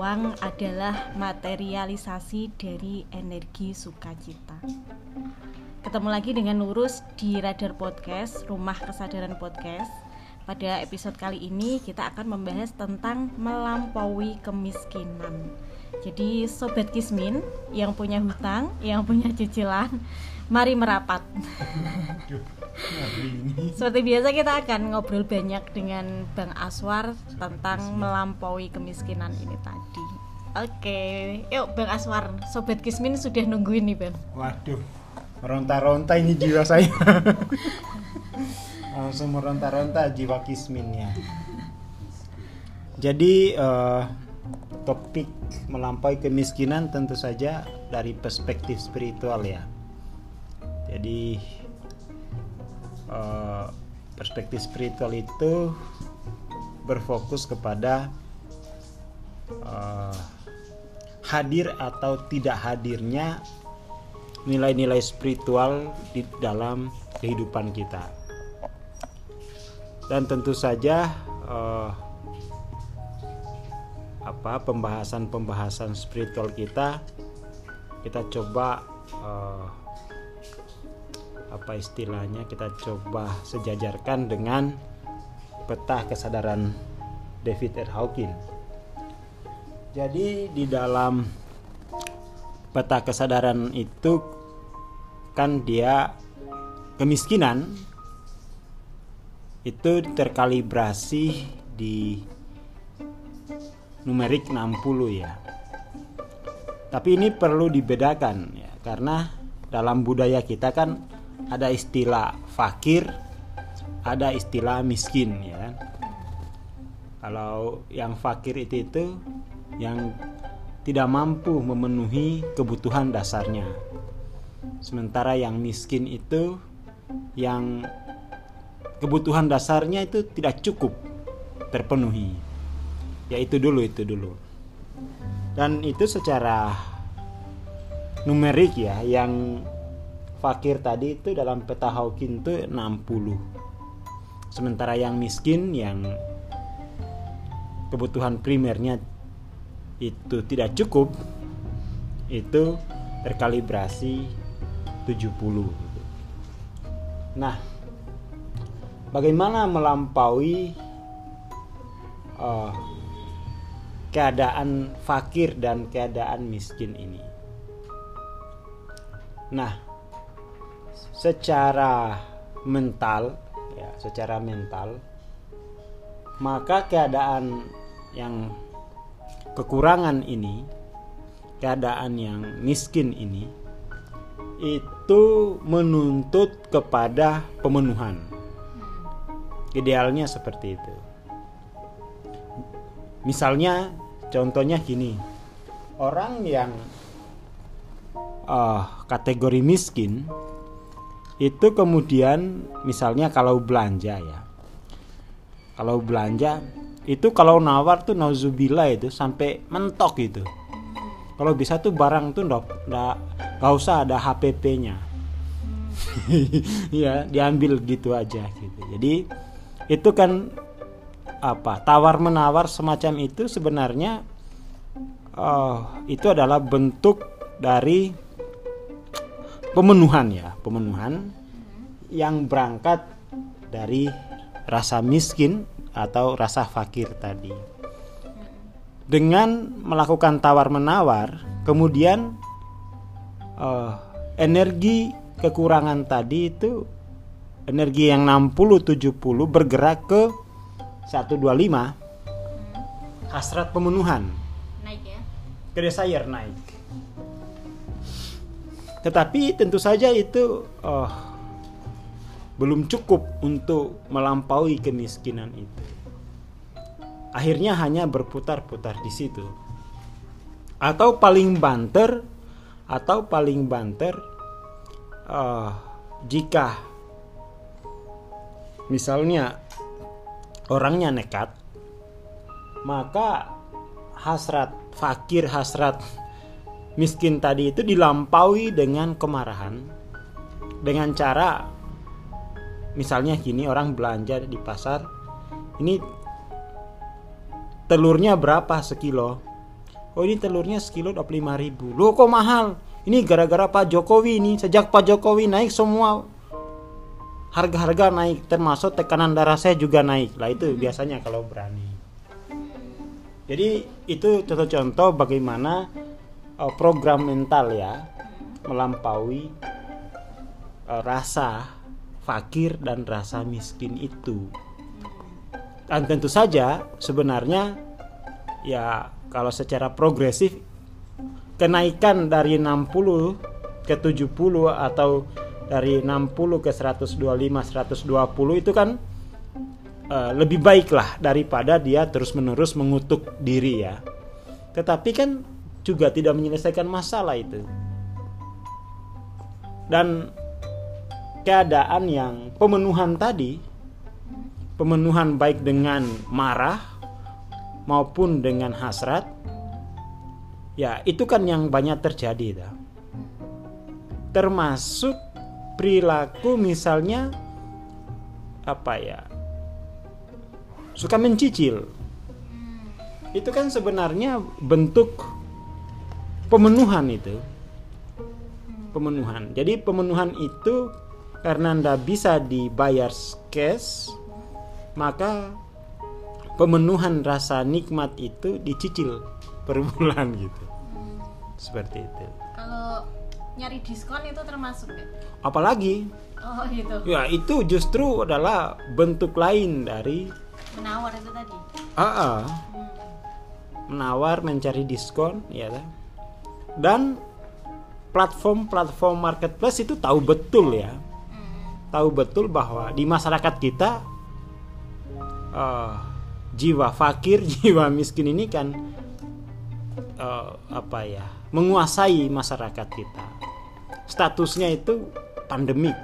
uang adalah materialisasi dari energi sukacita. Ketemu lagi dengan Lurus di Radar Podcast, Rumah Kesadaran Podcast. Pada episode kali ini kita akan membahas tentang melampaui kemiskinan. Jadi sobat Kismin yang punya hutang, yang punya cicilan, mari merapat. Seperti biasa kita akan ngobrol banyak dengan Bang Aswar tentang melampaui kemiskinan ini tadi. Oke, yuk Bang Aswar, sobat Kismin sudah nungguin nih Bang. Waduh, meronta-ronta ini jiwa saya. Langsung meronta-ronta jiwa kisminnya. Jadi uh, topik melampaui kemiskinan tentu saja dari perspektif spiritual ya. Jadi uh, perspektif spiritual itu berfokus kepada uh, hadir atau tidak hadirnya nilai-nilai spiritual di dalam kehidupan kita dan tentu saja uh, apa pembahasan-pembahasan spiritual kita kita coba uh, apa istilahnya kita coba sejajarkan dengan peta kesadaran David R. Hawkins. Jadi di dalam peta kesadaran itu kan dia kemiskinan itu terkalibrasi di numerik 60 ya. Tapi ini perlu dibedakan ya karena dalam budaya kita kan ada istilah fakir, ada istilah miskin ya. Kalau yang fakir itu itu yang tidak mampu memenuhi kebutuhan dasarnya. Sementara yang miskin itu yang kebutuhan dasarnya itu tidak cukup terpenuhi. Ya itu dulu itu dulu. Dan itu secara numerik ya yang fakir tadi itu dalam peta Hawking itu 60. Sementara yang miskin yang kebutuhan primernya itu tidak cukup itu terkalibrasi 70. Nah, bagaimana melampaui uh, keadaan fakir dan keadaan miskin ini. Nah, secara mental, ya, secara mental, maka keadaan yang kekurangan ini, keadaan yang miskin ini, itu menuntut kepada pemenuhan Idealnya seperti itu. Misalnya, contohnya gini, orang yang uh, kategori miskin itu kemudian misalnya kalau belanja ya, kalau belanja itu kalau nawar tuh nauzubillah itu sampai mentok gitu. Kalau bisa tuh barang tuh ndak nggak usah ada HPP-nya. ya diambil gitu aja gitu. Jadi itu kan apa tawar menawar semacam itu sebenarnya uh, itu adalah bentuk dari pemenuhan ya pemenuhan yang berangkat dari rasa miskin atau rasa fakir tadi. Dengan melakukan tawar menawar kemudian uh, energi kekurangan tadi itu energi yang 60 70 bergerak ke 125 hasrat pemenuhan. Naik ya? Ke desire naik. Tetapi tentu saja itu oh, belum cukup untuk melampaui kemiskinan itu. Akhirnya hanya berputar-putar di situ. Atau paling banter atau paling banter uh, jika misalnya orangnya nekat maka hasrat fakir hasrat miskin tadi itu dilampaui dengan kemarahan dengan cara misalnya gini orang belanja di pasar ini telurnya berapa sekilo? Oh ini telurnya sekilo 25 ribu. Loh kok mahal? Ini gara-gara Pak Jokowi ini. Sejak Pak Jokowi naik semua harga-harga naik termasuk tekanan darah saya juga naik. Lah itu biasanya kalau berani. Jadi itu contoh-contoh bagaimana uh, program mental ya melampaui uh, rasa fakir dan rasa miskin itu. Dan tentu saja sebenarnya ya kalau secara progresif kenaikan dari 60 ke 70 atau dari 60 ke 125 120 itu kan uh, lebih baik lah daripada dia terus-menerus mengutuk diri ya. Tetapi kan juga tidak menyelesaikan masalah itu. Dan keadaan yang pemenuhan tadi pemenuhan baik dengan marah maupun dengan hasrat ya itu kan yang banyak terjadi dah. termasuk perilaku misalnya apa ya suka mencicil. Itu kan sebenarnya bentuk pemenuhan itu. Pemenuhan. Jadi pemenuhan itu karena anda bisa dibayar cash maka pemenuhan rasa nikmat itu dicicil per bulan gitu. Seperti itu nyari diskon itu termasuk ya? apalagi oh gitu ya itu justru adalah bentuk lain dari menawar itu tadi ah, ah. menawar mencari diskon ya kan? dan platform-platform marketplace itu tahu betul ya hmm. tahu betul bahwa di masyarakat kita uh, jiwa fakir, jiwa miskin ini kan uh, apa ya menguasai masyarakat kita. Statusnya itu pandemik.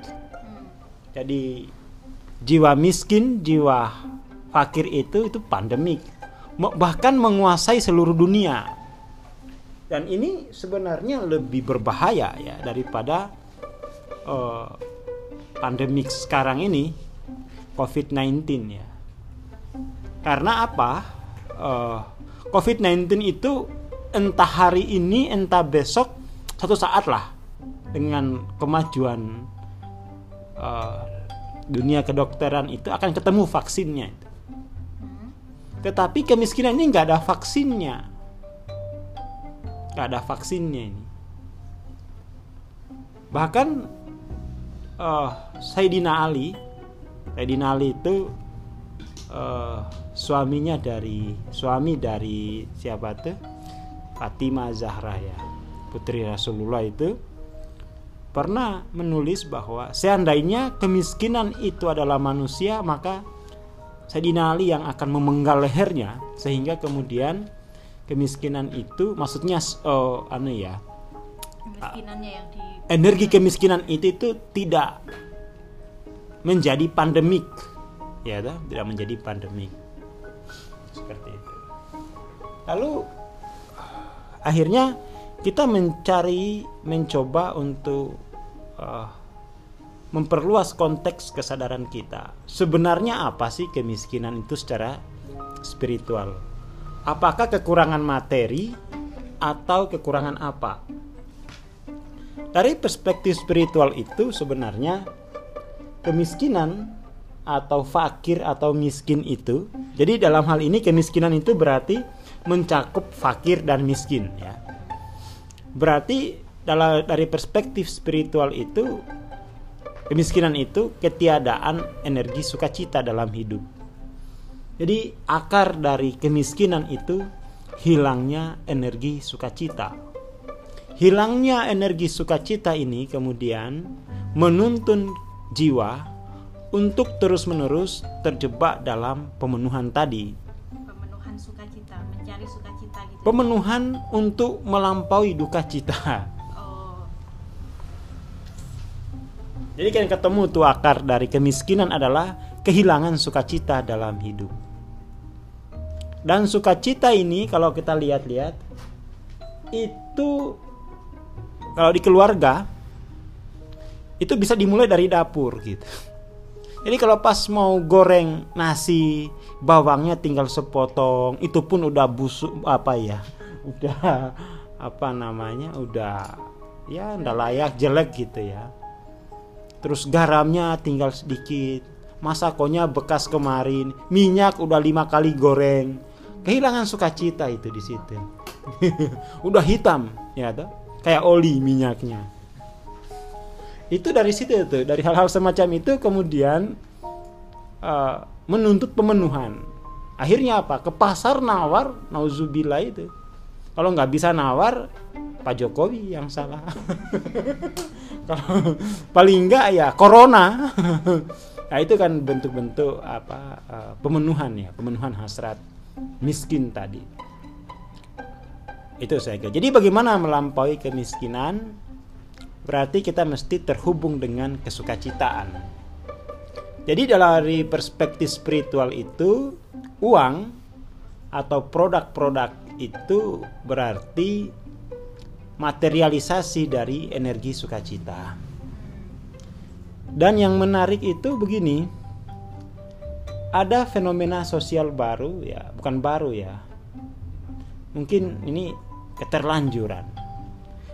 Jadi jiwa miskin, jiwa fakir itu itu pandemik. Bahkan menguasai seluruh dunia. Dan ini sebenarnya lebih berbahaya ya daripada uh, pandemik sekarang ini COVID-19 ya. Karena apa? Uh, COVID-19 itu entah hari ini, entah besok, satu saat lah dengan kemajuan uh, dunia kedokteran itu akan ketemu vaksinnya. Tetapi kemiskinan ini nggak ada vaksinnya, nggak ada vaksinnya ini. Bahkan uh, Sayyidina Ali, Sayyidina Ali itu uh, suaminya dari suami dari siapa tuh Fatimah Zahra ya putri Rasulullah itu pernah menulis bahwa seandainya kemiskinan itu adalah manusia maka Sayyidina Ali yang akan memenggal lehernya sehingga kemudian kemiskinan itu maksudnya oh, anu ya yang di energi kemiskinan itu itu tidak menjadi pandemik. Ya tidak menjadi pandemik. Seperti itu. Lalu akhirnya kita mencari mencoba untuk uh, memperluas konteks kesadaran kita sebenarnya apa sih kemiskinan itu secara spiritual apakah kekurangan materi atau kekurangan apa dari perspektif spiritual itu sebenarnya kemiskinan atau fakir atau miskin itu. Jadi dalam hal ini kemiskinan itu berarti mencakup fakir dan miskin ya. Berarti dalam dari perspektif spiritual itu kemiskinan itu ketiadaan energi sukacita dalam hidup. Jadi akar dari kemiskinan itu hilangnya energi sukacita. Hilangnya energi sukacita ini kemudian menuntun jiwa untuk terus-menerus terjebak dalam pemenuhan tadi. Pemenuhan sukacita, mencari sukacita gitu. Pemenuhan untuk melampaui duka cita. Jadi kan ketemu tuh akar dari kemiskinan adalah kehilangan sukacita dalam hidup. Dan sukacita ini kalau kita lihat-lihat itu kalau di keluarga itu bisa dimulai dari dapur gitu. Jadi kalau pas mau goreng nasi, bawangnya tinggal sepotong, itu pun udah busuk apa ya, udah apa namanya udah ya ndak layak jelek gitu ya terus garamnya tinggal sedikit. Masakonya bekas kemarin. Minyak udah lima kali goreng. Kehilangan sukacita itu di situ. Udah hitam ya toh. Kayak oli minyaknya. Itu dari situ tuh. Dari hal-hal semacam itu kemudian uh, menuntut pemenuhan. Akhirnya apa? Ke pasar nawar nauzubillah itu. Kalau nggak bisa nawar Pak Jokowi yang salah kalau paling enggak ya corona. Nah itu kan bentuk-bentuk apa uh, pemenuhan ya pemenuhan hasrat miskin tadi. Itu saya kira. Jadi bagaimana melampaui kemiskinan? Berarti kita mesti terhubung dengan kesukacitaan. Jadi dari perspektif spiritual itu uang atau produk-produk itu berarti materialisasi dari energi sukacita. Dan yang menarik itu begini, ada fenomena sosial baru ya, bukan baru ya. Mungkin ini keterlanjuran.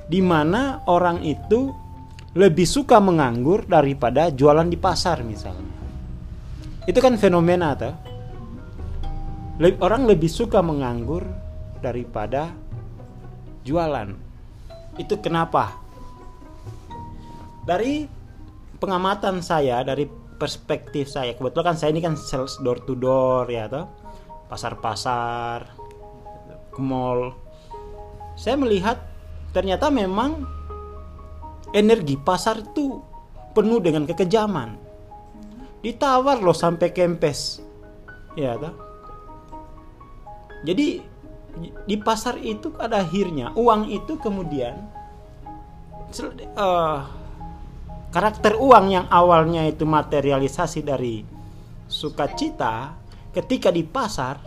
Di mana orang itu lebih suka menganggur daripada jualan di pasar misalnya. Itu kan fenomena tuh. Orang lebih suka menganggur daripada jualan itu kenapa? Dari pengamatan saya, dari perspektif saya, kebetulan kan saya ini kan sales door to door ya toh. Pasar-pasar, ke mall. Saya melihat ternyata memang energi pasar itu penuh dengan kekejaman. Ditawar loh sampai kempes. Ya toh. Jadi di pasar itu pada akhirnya uang itu kemudian uh, karakter uang yang awalnya itu materialisasi dari sukacita ketika di pasar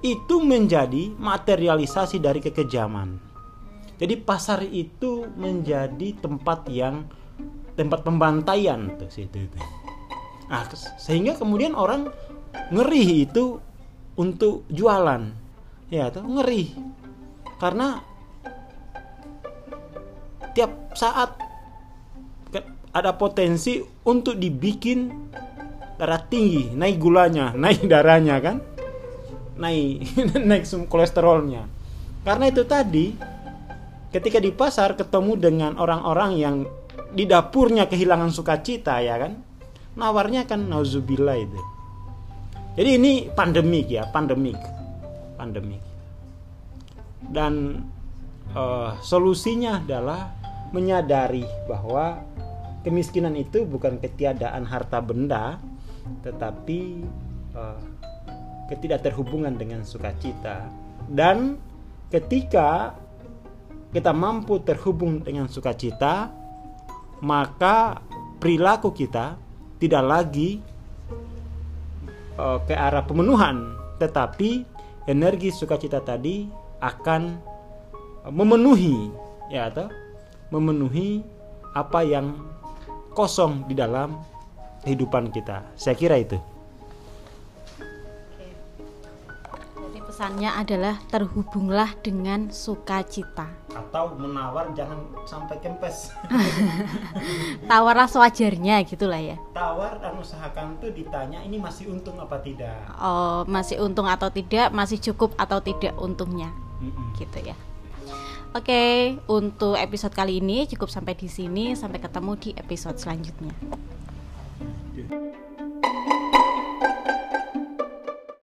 itu menjadi materialisasi dari kekejaman. Jadi pasar itu menjadi tempat yang tempat pembantaian tuh situ itu. Nah, sehingga kemudian orang ngeri itu untuk jualan ya itu ngeri. Karena tiap saat ada potensi untuk dibikin darah tinggi naik gulanya naik darahnya kan naik naik kolesterolnya. Karena itu tadi ketika di pasar ketemu dengan orang-orang yang di dapurnya kehilangan sukacita ya kan nawarnya kan nauzubillah itu. Jadi ini pandemik ya pandemik pandemi. Dan uh, solusinya adalah menyadari bahwa kemiskinan itu bukan ketiadaan harta benda, tetapi uh, ketidakterhubungan dengan sukacita. Dan ketika kita mampu terhubung dengan sukacita, maka perilaku kita tidak lagi uh, ke arah pemenuhan, tetapi energi sukacita tadi akan memenuhi ya atau memenuhi apa yang kosong di dalam kehidupan kita. Saya kira itu. Pesannya adalah terhubunglah dengan sukacita. Atau menawar jangan sampai kempes. Tawarlah sewajarnya gitulah ya. Tawar dan usahakan tuh ditanya ini masih untung apa tidak. Oh, masih untung atau tidak, masih cukup atau tidak untungnya. Mm -mm. Gitu ya. Oke, untuk episode kali ini cukup sampai di sini. Sampai ketemu di episode selanjutnya.